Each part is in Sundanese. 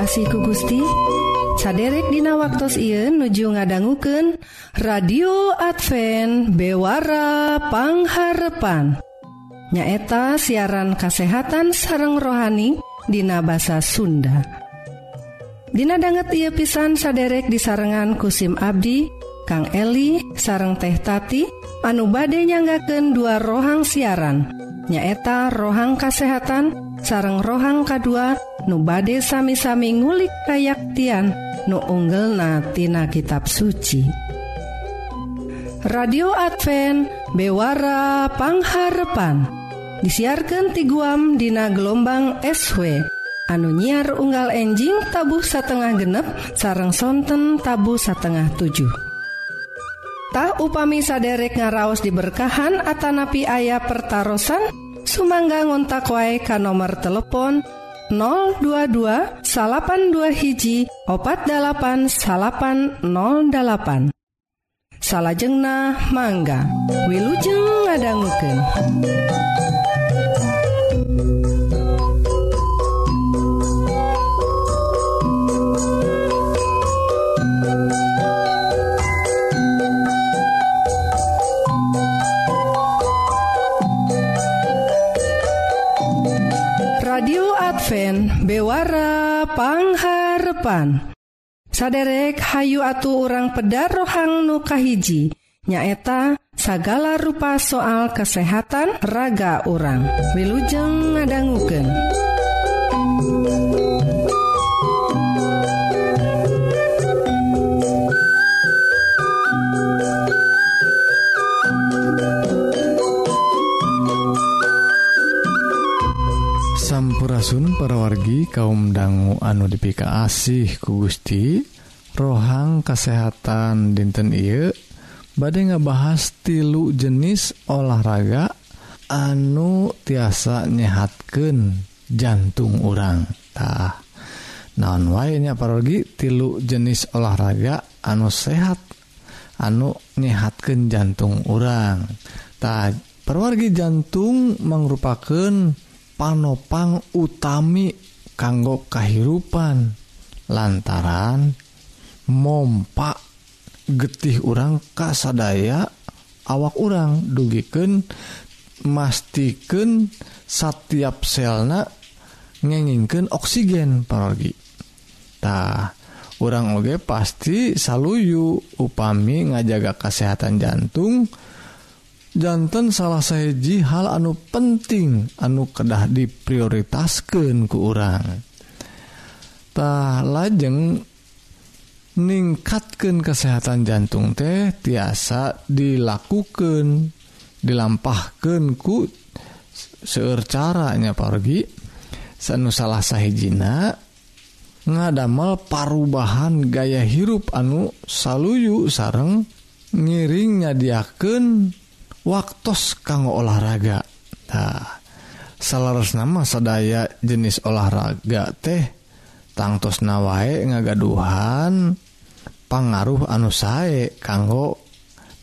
asihku Gusti. Saderek Dina waktu Ieu nuju ngadangguken radio Advent bewarapangharepan nyaeta siaran kasehatan sareng rohani Dina bahasa Sunda. Dina banget ia pisan saderek di sarengan kusim Abdi Kang Eli sareng teh tati anu bade nyanggaken dua rohang siaran. Nyaeta rohang kasehatan sareng rohang K2 nu bade sami-sami ngulik kayaktian nu unggel natina kitab suci. Radio Advent bewarapangharpan disiarkan ti guam Dina gelombang SW anu nyiar unggal enjing tabuh satengah genep sarang sonten tabu satengah 7 Tah upami saderek ngaraos diberkahan Atanapi ayah pertaran Sumangga ngontak wae ka nomor telepon 022 82 hiji opat 8808 salahjeng nah mangga Wilujeng ngadangguken Advent bewara pangharpan saderek Hayu atuh orang pedar rohang nukahiji nyaeta sagala rupa soal kesehatan raga orang wilujeng ngadangguken. Asun parawargi kaum dangu anu dipika asih ku Gusti rohang kesehatan dinten I badai ngebahas tilu jenis olahraga anu tiasa nyehatken jantung orangtah naon wanya pargi tilu jenis olahraga anu sehat anu nyehatken jantung orangtah perwargi jantung merupakan panopang utami kanggo kehidupan lantaran mompa getih orang kasadaya awak orang dugiken mastiken setiap selna ngengingken oksigen parogitah orang oge pasti saluyu upami ngajaga kesehatan jantung dan jantan salah sayaji hal anu penting anu kedah diprioritaskan ke orangtah lajeng ningkatkan kesehatan jantung teh tiasa dilakukan dilampahkan ku secaranya caranya pergi senu salah sahijina ngadamel parubahan gaya hirup anu saluyu sareng ngiring nyadiaken waktus kanggo olahraga. Nah, salaras nama sadaya jenis olahraga teh tangtos nawae ngagaduhan pangaruh anu sae kanggo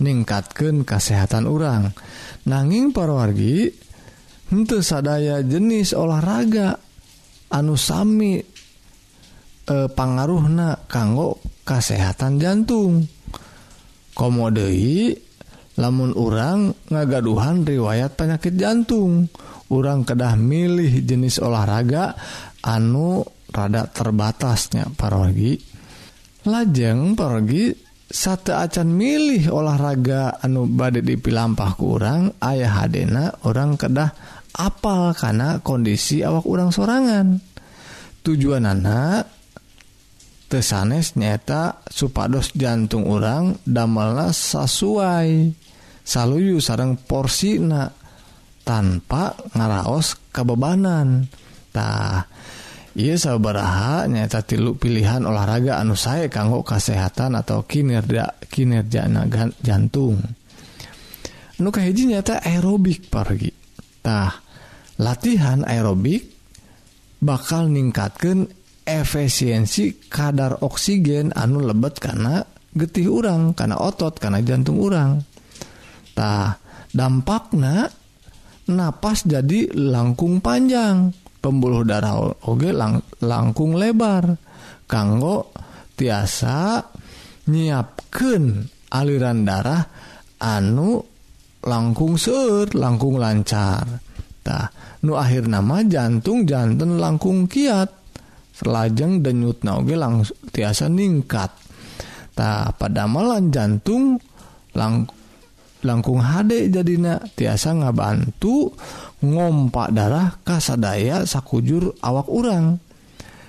ningkatkan kesehatan orang nanging parwargi untuk sadaya jenis olahraga anu sami e, pangaruhna kanggo kesehatan jantung. Komodei lamun orang ngagaduhan riwayat penyakit jantung. Orang kedah milih jenis olahraga anu rada terbatasnya. Parogi lajeng pergi satu acan milih olahraga anu badai dipilampah kurang ayah hadena orang kedah apal karena kondisi awak orang sorangan. Tujuan anak tesanes nyaeta supados jantung orang damelna sesuai saluyu sarang porsina tanpa ngaraos kebebanan tah ia sabaraha nyata tilu pilihan olahraga anu saya kanggo kesehatan atau kinerja kinerja naga jantung. Nu kahiji nyata aerobik pergi tah latihan aerobik bakal ningkatkan efisiensi kadar oksigen anu lebet karena getih urang karena otot karena jantung urang. Dampaknya napas jadi langkung panjang pembuluh darah Oge langkung lebar kanggo tiasa nyiapkan aliran darah anu langkung sur langkung lancartah nuhir nama jantung-jantan langkung kiat lajeng denyut nauge langsung tiasa ningkat. Tak pada malan jantung lang langkung HD jadina tiasa ngabantu ngompak darah kasadaya sakujur awak urang.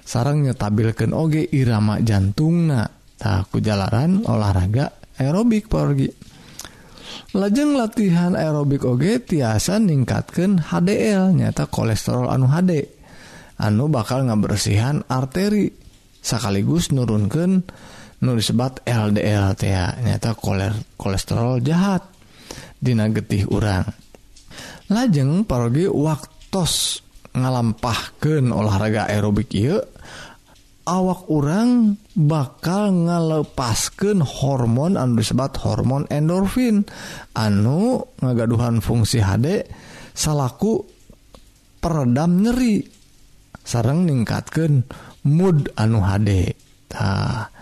Sarang nyetabilkan oge irama jantung na tak kujalaran olahraga aerobik pergi lajeng latihan aerobik oge tiasa ningkatkan HDL nyata kolesterol anu HD anu bakal ngabersihan arteri. Sekaligus nurunkan nu disebat LDL TA nyata kolesterol jahat dina getih urang. Lajeng parogi waktos ngalampahkan olahraga aerobik yuk awak orang bakal ngalepaskan hormon anu disebat hormon endorfin anu ngagaduhan fungsi HD salaku peredam nyeri. sarang ningkatkan mood anu HDtah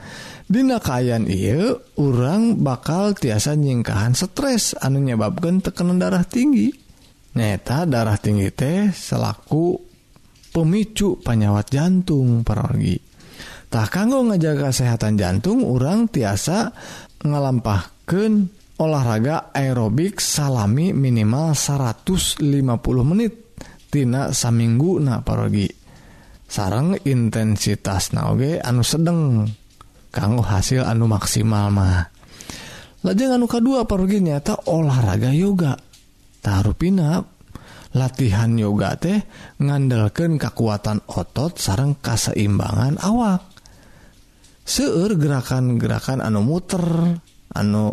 Dina kayan iya orang bakal tiasa nyingkahan stres anu nyebabkan tekanan darah tinggi. Nyata darah tinggi teh selaku pemicu penyawat jantung perorgitah kanggo ngajaga kesehatan jantung orang tiasa ngalampahkan olahraga aerobik salami minimal 150 menit Tina saminggu na parogi sarang intensitas naoge anu sedeng kanggo hasil anu maksimal mah. Lajeng anu kedua pergi nyata olahraga yoga. Taruh pinap latihan yoga teh ngandalkan kekuatan otot sarang kaseimbangan awak. Seueur gerakan-gerakan anu muter anu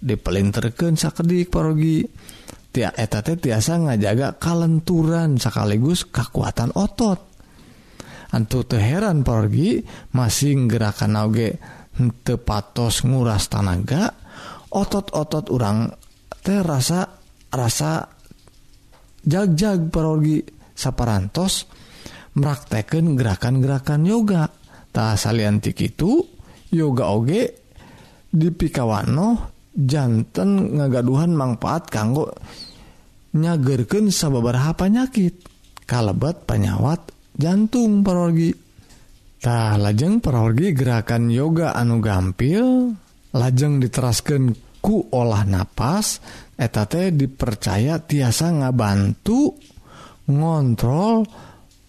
dipelinterkan sakedik parogi tiak eta teh tiasa ngajaga kalenturan sekaligus kekuatan otot. Antu teheran pergi masing gerakan nauge tepatos nguras tanaga otot-otot orang terasa rasa jagjag perogi sapparantos merakteken gerakan-gerakan yoga. Tak saliantik itu yoga Oge dipikawanojantan ngagaduhan manfaat kanggo nyagerken sababa penyakit kalebet penyawat jantung parorgitah lajeng parorgi gerakan yoga anu gampil lajeng diteraskan ku olah nafas etate dipercaya tiasa ngabantu ngontrol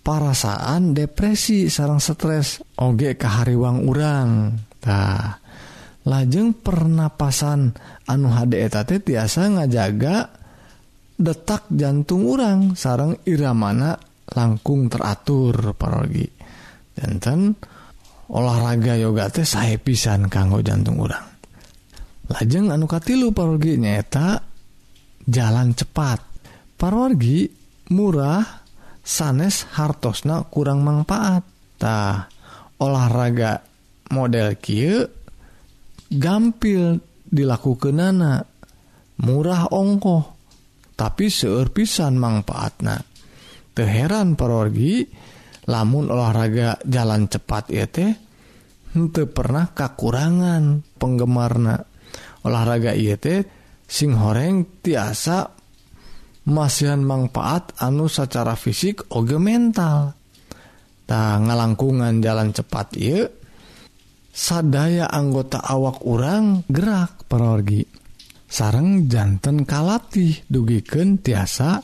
parasaan depresi sarang stres oge kahariwang urangtah lajeng pernapasan anu HDETT tiasa ngajaga detak jantung urang sarang Iramana langkung teratur parogi. Danten olahraga yoga teh saya pisan kanggo jantung urang. Lajeng anu katilu parogi nyaeta jalan cepat. Parwargi murah sanes hartosna kurang manfaat. Tah olahraga model kia gampil dilakukan anak murah ongkoh tapi seerpisan manfaatna. teheran parorgi lamun olahraga jalan cepat ya teh untuk pernah kekurangan penggemarna. Olahraga IT teh sing horeng tiasa masihan manfaat anu secara fisik oge mental. Nah ngalangkungan jalan cepat iya sadaya anggota awak orang gerak perorgi sareng jantan kalatih dugiken tiasa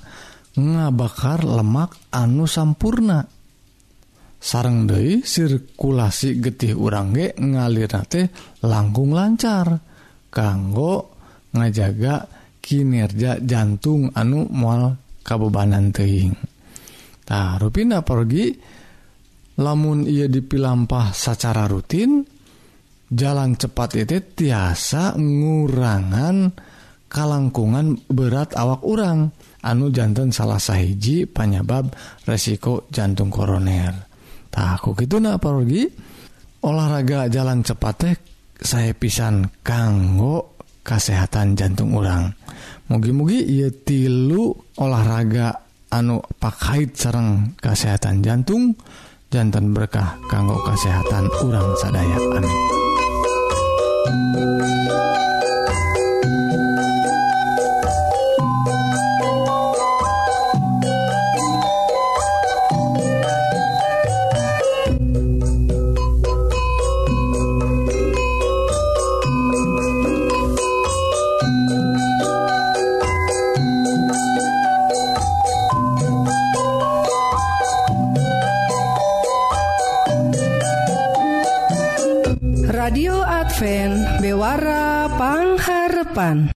ngabakar lemak anu sampurna. Sarang Dei sirkulasi getih urange ngalir nate langkung lancar kanggo ngajaga kinerja jantung anu mual kabebanan teing nah, ruina pergi lamun ia dipilampah secara rutin jalan cepat itu tiasa ngurangan kalangkungan berat awak urang. Anu jantan salah sahiji panyabab resiko jantung koroner. Takut gitu nah parogi olahraga jalan cepat teh saya pisan kanggo kesehatan jantung urang. Mugi-mugi ia tilu olahraga anu pakait sarang kesehatan jantung jantan berkah kanggo kesehatan urang sadaya. Amin. radio Advent bewarapangharpan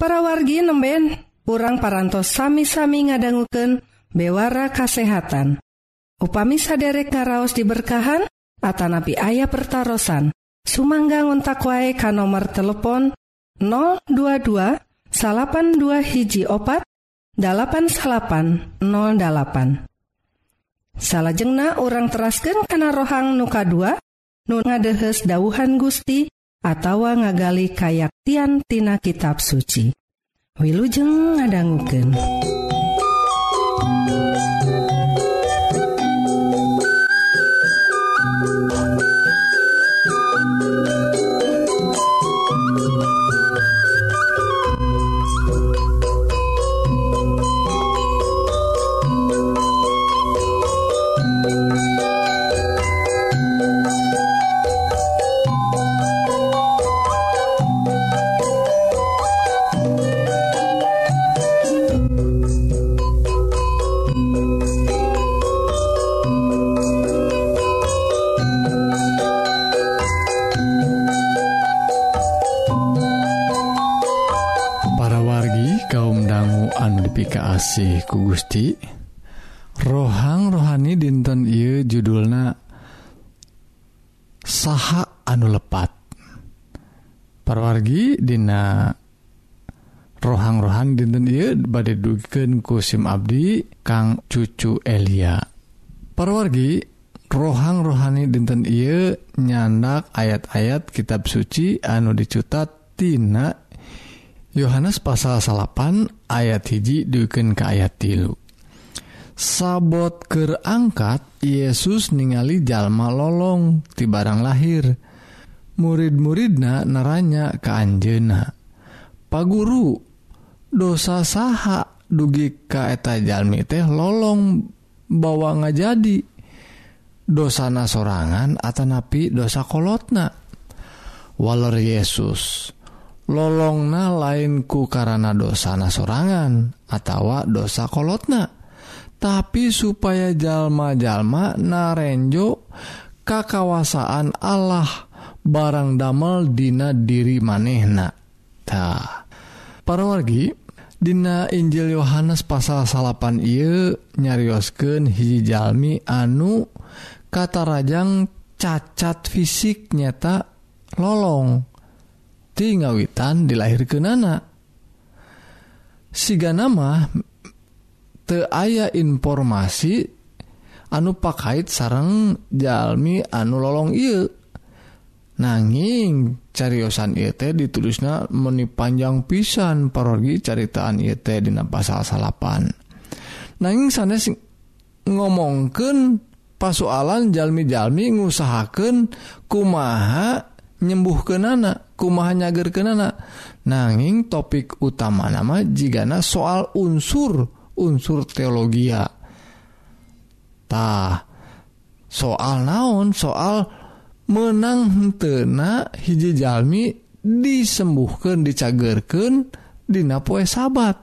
para wargi nemben kurang parantos sami-sami ngadangguken bewara kasehatan. Upami saderek karaos diberkahan Atanapi ayah pertaran Sumangga ngontak wae ka nomor telepon 022 82 hiji opat 8808 salahjengna orang terasken kana rohang nuka 2 nu ngadehes dauhan Gusti atawa ngagali kayaktian tina kitab suci. Wilujeng ngadangguken. kasih ku Gusti. Rohang rohani dinten I judulna saha anu lepat. Parwargi Dina rohang-rohan dinten I bad duken kusim Abdi Kang cucu Elia. Parwargi rohang rohani dinten I nyandak ayat-ayat kitab suci anu dicutattina Yohanes pasal salapan ayat hiji duken ke ayat tilu. Sabot keangkat Yesus ningali jalma lolong ti barang lahir. Murid-muridna neranya ke Anjena paguru dosa saha dugi kaeta jalmi teh lolong bawa nga jadi dosana sorangan atau napi dosa kolotna. Waler Yesus. lolongna lainku karena dosana sorangan atau dosa kolotna. Tapi supaya jalma-jalma narenjo kakawasaan Allah barang damel dina diri manehna. Para wargi Dina Injil Yohanes pasal salapan I nyariosken hijijalmi anu kata Rajang cacat fisik nyata lolong. Gusti ngawitan dilahirkan anak. Siga nama te aya informasi anu pakait sarang jalmi anu lolong il nanging cariyosan Ite ditulisnya meni panjang pisan parogi caritaan Ite dina pasal salapan. Nanging sanes ngomongken pasualan jalmi-jalmi ngusahaken kumaha nyembuh ke nana kumahnya ke nana nanging topik utama nama jigana soal unsur unsur teologia. Tah soal naon? Soal menang tena hiji jalmi disembuhkan dicagerken dina poe sabat.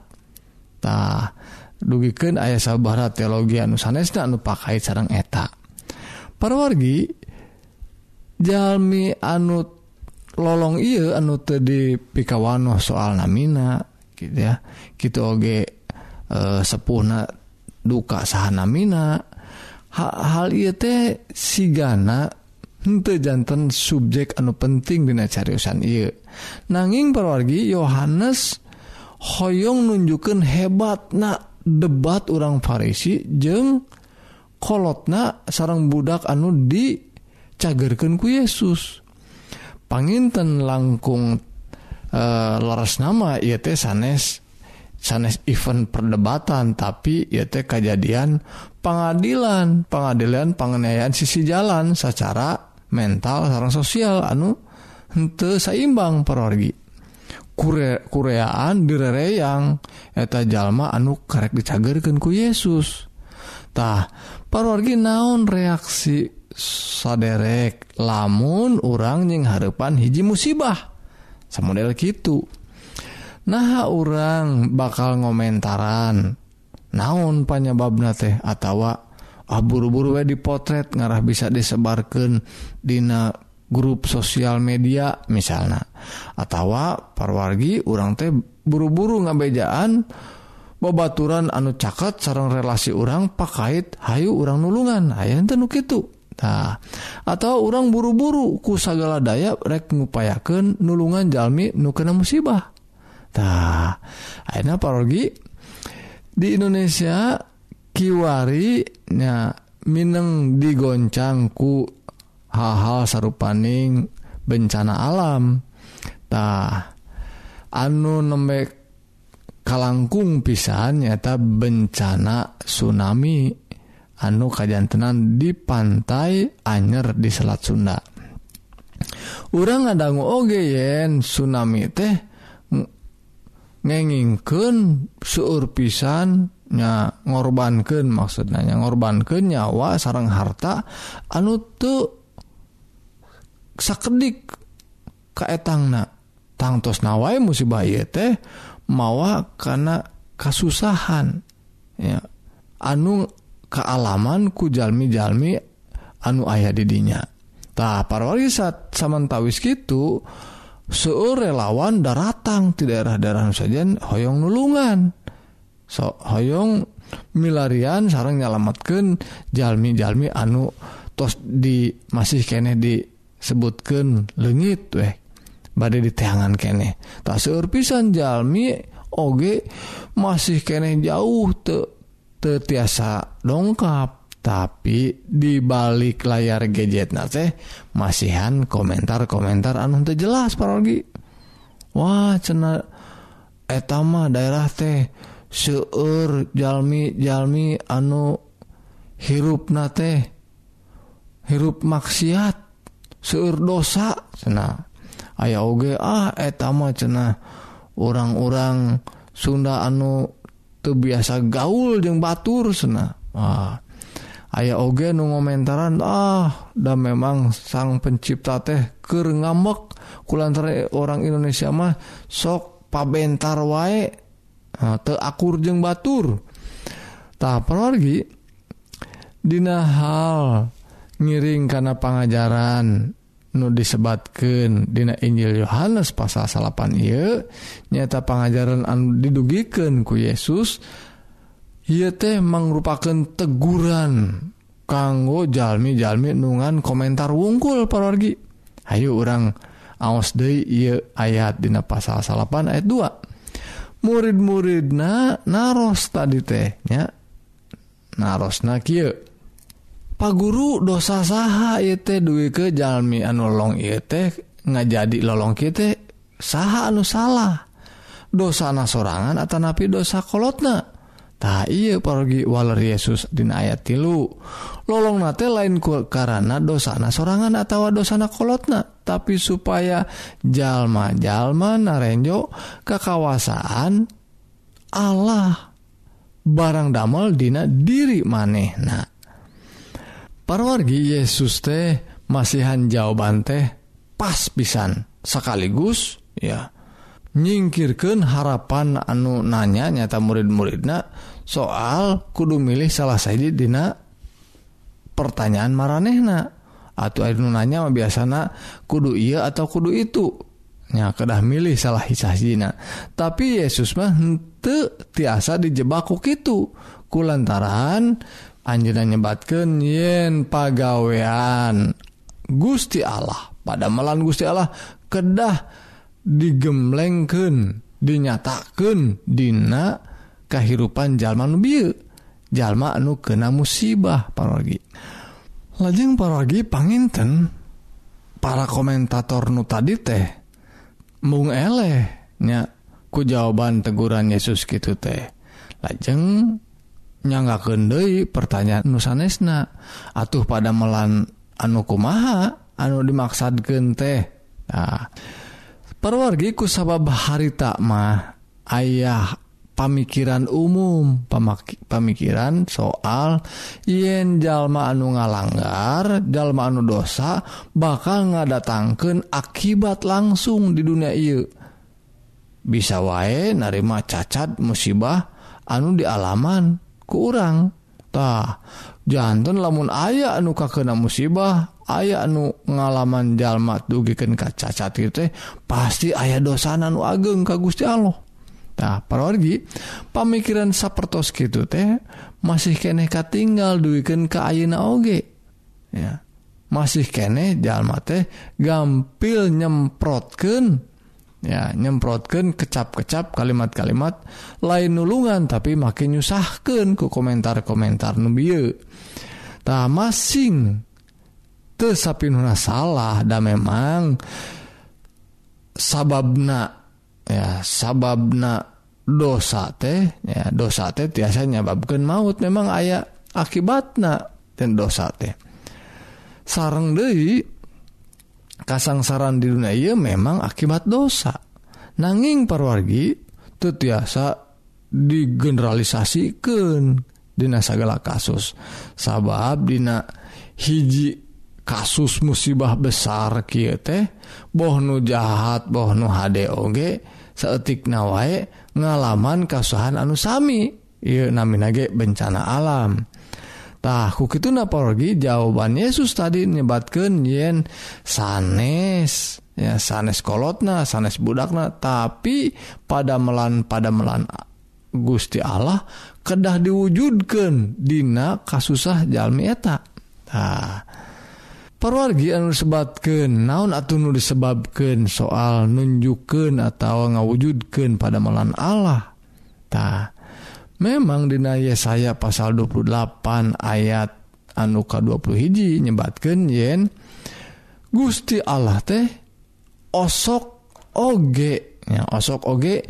Tah dugikan ayah sahabat teologi anu sanesna anu pakai sarang eta. Parwargi Jalmi anut lolong iya anu tadi pikawano soal namina gitu ya. Gitu oge eh, e, sepuna duka sah namina. Hal, hal iya teh sigana hente jantan subjek anu penting dina cariusan iya nanging perwargi Yohanes hoyong nunjukkan hebat na debat orang Farisi jeng kolotna sarang budak anu di cagerkanku Yesus. Panginten langkung eh, e, leres nama ia teh sanes sanes event perdebatan tapi ia teh kejadian pengadilan pengadilan pengenaian sisi jalan secara mental sarang sosial anu hente seimbang perorgi. Kure, kureaan direreyang eta jalma anu karek dicagerkan ku Yesustah parorgi naon reaksi saderek lamun orang yang harepan hiji musibah. Sama model gitu nah orang bakal ngomentaran. Naon panyebabna teh atawa ah, abur-buru we dipotret ngarah bisa disebarkan dina grup sosial media misalnya atawa parwargi orang teh buru-buru ngabejaan bobaturan anu caket sarang relasi orang pakaiit Hayu orang nulungan. Aya tenuk itu Nah, atau orang buru-buru ku sagala daya rek ngupayakeun nulungan jalmi nu kena musibah. Tah, ayeuna parogi di Indonesia kiwari nya mineng digoncang ku hal-hal sarupaning bencana alam. Tah, anu nembe kalangkung pisan nyata bencana tsunami. anu kajjantenan di pantai Anyer di Selat Sunda. Urang ngadanggu oge yen tsunami teh ngengingken suur pisannya ngorbankan maksudnya ngorbankeun nyawa sarang harta anu tuh sakedik kaetangna tangtos nawai musibah ieu teh mawa karena kasusahan. Ya anu kealaman ku jalmi-jalmi anu ayah didinyatah para saat samantawis gitu seueur relawan daratang di daerah-daerah sajajan Hoong nulungan. So Hoong milarian sarang nyalamatkan jalmi-jalmi anu tos di masih kene disebutkan legit weh. Badai di teangan kene tak seueur pisan jalmi oge masih kene jauh tuh tetiasa dongkap. Tapi dibalik layar gadget na teh masihan komentar-komentar anu teu jelas parogi wah cena etama daerah teh seueur jalmi-jalmi anu hirup na teh hirup maksiat seueur dosa cena aya oge ah etama cena orang-orang Sunda anu biasa gaul jeung batur sena. Ah. aya oge nu ngomentaran ah dan memang sang pencipta teh ke ngambek. Kulantar orang Indonesia mah sok pabentar wae. Nah, teakur jeung batur. Tak pergi Dina hal ngiring karena pengajaran nu disebatkan Dina Injil Yohanes pasal salapan ia nyata pengajaran anu didugiken ku Yesus ia teh merupakan teguran kanggo jalmi-jalmi nungan komentar wungkul parorgi Ayo orang aos de ia ayat Dina pasal salapan ayat 2 murid-murid na naros tadi tehnya naros na kieu. Pak Guru dosa saha yete duwi ke Jalmi anu long yete teh ngajadi lolong kita saha anu salah. Dosa na sorangan atau napi dosa kolotna. Tak iya pergi waler Yesus din ayat tilu. Lolong nate lain ku karena dosa na sorangan atau dosa na kolotna. Tapi supaya jalma jalma narenjo kekawasaan Allah. Barang damel dina diri maneh nah parwargi Yesus teh masihan jawaban teh pas pisan. Sekaligus ya nyingkirkan harapan anu nanya nyata murid-muridna soal kudu milih salah saja dina pertanyaan maranehna. Atau air mah biasana kudu iya atau kudu itu. Nya kedah milih salah hisahina tapi Yesus mah henteu tiasa dijebak ku kitu. Kulantaran anjeunna nyebatkan yen pagawean. Gusti Allah pada melan Gusti Allah kedah digemlengken dinyatakan Dina kehidupan jalma nubil jalma anu kena musibah paragi lajeng paragi panginten para komentator nu tadi teh mung elehnya ku jawaban teguran Yesus gitu teh. Lajeng nyanggaken Dei pertanyaan nusanesna atuh pada melan anukumaha anu dimaksad gente nah, perwargiku sabab harita mah ayah pamikiran umum pemikiran soal yen jalma anu ngalanggar jalma anu dosa bakal ngadatangkan akibat langsung di dunia I bisa wae narima cacat musibah anu di alaman. kurang tah jantan lamun aya anu kakena musibah aya anu ngalaman jalmat dugiken ka cacat gitu teh pasti ayah dosan anu ageng ka Gusti Allah Nah, parorgi pamikiran sapertos gitu teh masih kene katinggal duikan ke ayeuna oge. Ya. Masih kene jalma teh gampil nyemprotkeun ya nyemprotkan kecap-kecap kalimat-kalimat lain nulungan tapi makin nyusahkan ke komentar-komentar nubitah masing sapinuna salah dan memang sababna ya sababna dosa teh ya dosa teh biasanya babkan maut memang ayat akibatna dan dosa teh. Sarang Dewi kasangsaran di dunia ia memang akibat dosa. Nanging parwargi tetiasa digeneralisasikan Dina segala kasus. Sabab Dina hiji kasus musibah besar Ky teh boh nu jahat boh nu HDG seetik nawae ngalaman kasuhan anusami I naminage bencana alam. Tahu itu naporgi jawaban Yesus tadi nyebatkan yen sanes. Ya sanes kolotna sanes budakna. Tapi pada melan pada melan Gusti Allah kedah diwujudkan Dina kasusah jalmi eta. Nah, perwargi anu sebatkan naon atau nu disebabkan soal nunjukkan atau ngawujudkan pada melan Allah. Tah memang Dinaye saya pasal 28 ayat anuka 20 hiji nyebatkan yen Gusti Allah teh osok oge ya, osok oge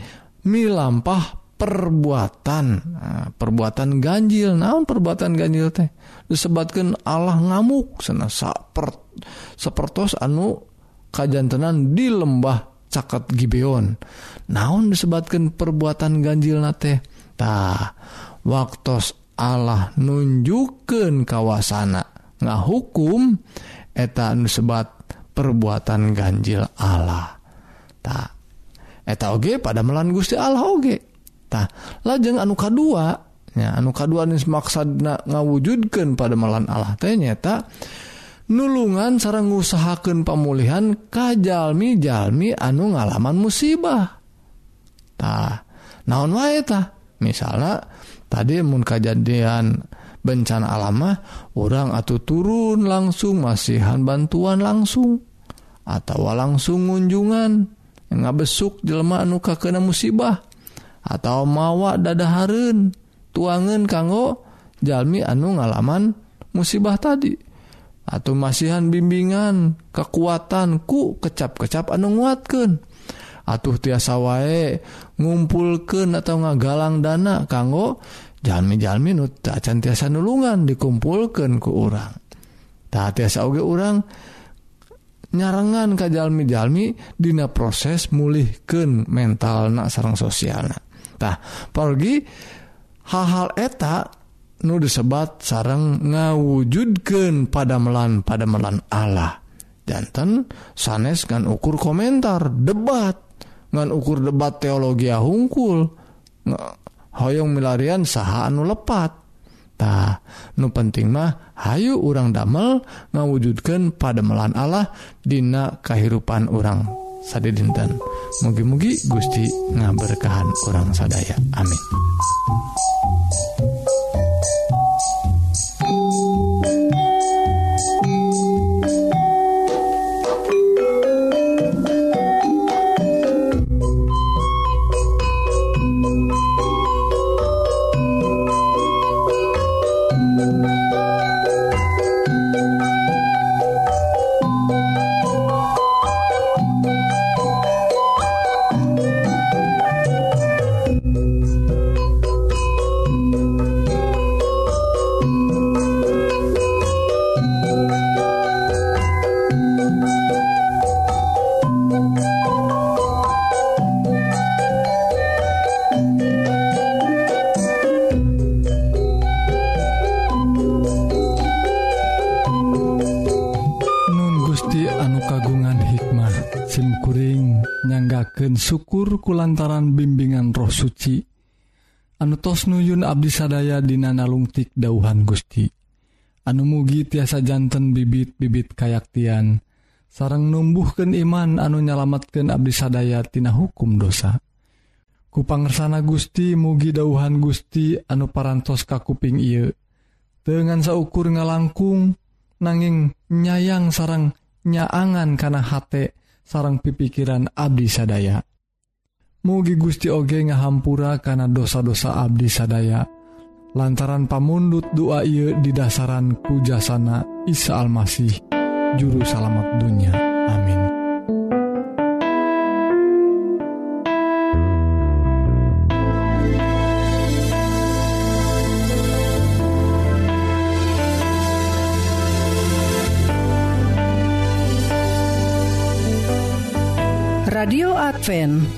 milampah perbuatan. Nah, perbuatan ganjil naon perbuatan ganjil teh? Disebabkan Allah ngamuk sana saper, sepertos anu kajantenan di lembah caket Gibeon. Naon disebabkan perbuatan ganjil na teh? eta waktu Allah nunjukkan kawasana. Nggak hukum eta sebat perbuatan ganjil Allah. Tak eta oge pada melan Gusti Allah oge. Tah lajeng anu kedua ya anu kedua nis maksudna ngawujudkan pada melan Allah ternyata nulungan sarang ngusahakan pemulihan kajalmi jalmi anu ngalaman musibah. Tah naon wae tah misalnya tadi mun kejadian bencana alamah orang atau turun langsung masihan bantuan langsung atau langsung ngunjungan nggak besuk jelma anu kakena musibah atau mawa dadaharun tuangan kanggo jalmi anu ngalaman musibah tadi. Atau masihan bimbingan kekuatan ku kecap-kecap anu nguatkan atuh tiasa wae ngumpulkan atau ngagalang dana kanggo jalmi-jalmi nu tak cantiasa nulungan dikumpulkan ke orang tak tiasa oge orang nyarengan ke jalmi-jalmi dina proses mulihkan mental nak sarang sosial tah pergi hal-hal eta nu disebat sarang ngawujudkan pada melan pada melan Allah. Jantan sanes kan ukur komentar debat. ngan ukur debat teologi hungkul hoyong milarian saha anu lepattah nu penting mah Hayu urang damel ngawujudkan pada melan Allah Dina kehidupan orang sade dinten mugi-mugi Gusti ngaberkahan orang sadaya. Amin. syukur kulantaran bimbingan roh suci. Anu tos nuyun Abdi sadaya dinanalungtik dauhan Gusti. Anu mugi tiasa jantan bibit-bibit kayaktian. Sarang numbuhken iman anu nyalamatkan Abdi sadayatina hukum dosa. Kupangersana Gusti mugi dauhan Gusti anu parantos ka kuping ieu dengan saukur ngalangkung nanging nyayang sarang nyaangan karena hate sarang pipikiran Abdi sadaya. Mugi Gusti oge ngahampura kana dosa-dosa Abdi sadaya. Lantaran pamundut dua ieu di dasaran kujasana Isa Almasih juru salamet dunia. Amin. Radio Advent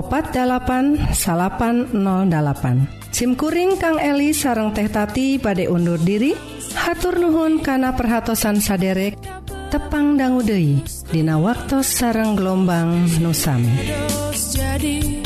opatpan08 SIMkuring Kang Eli sareng teh tati pada undur diri. Hatur Nuhun kana perhatsan saderek tepang danggudehi Dina waktu sareng gelombang nusami jadi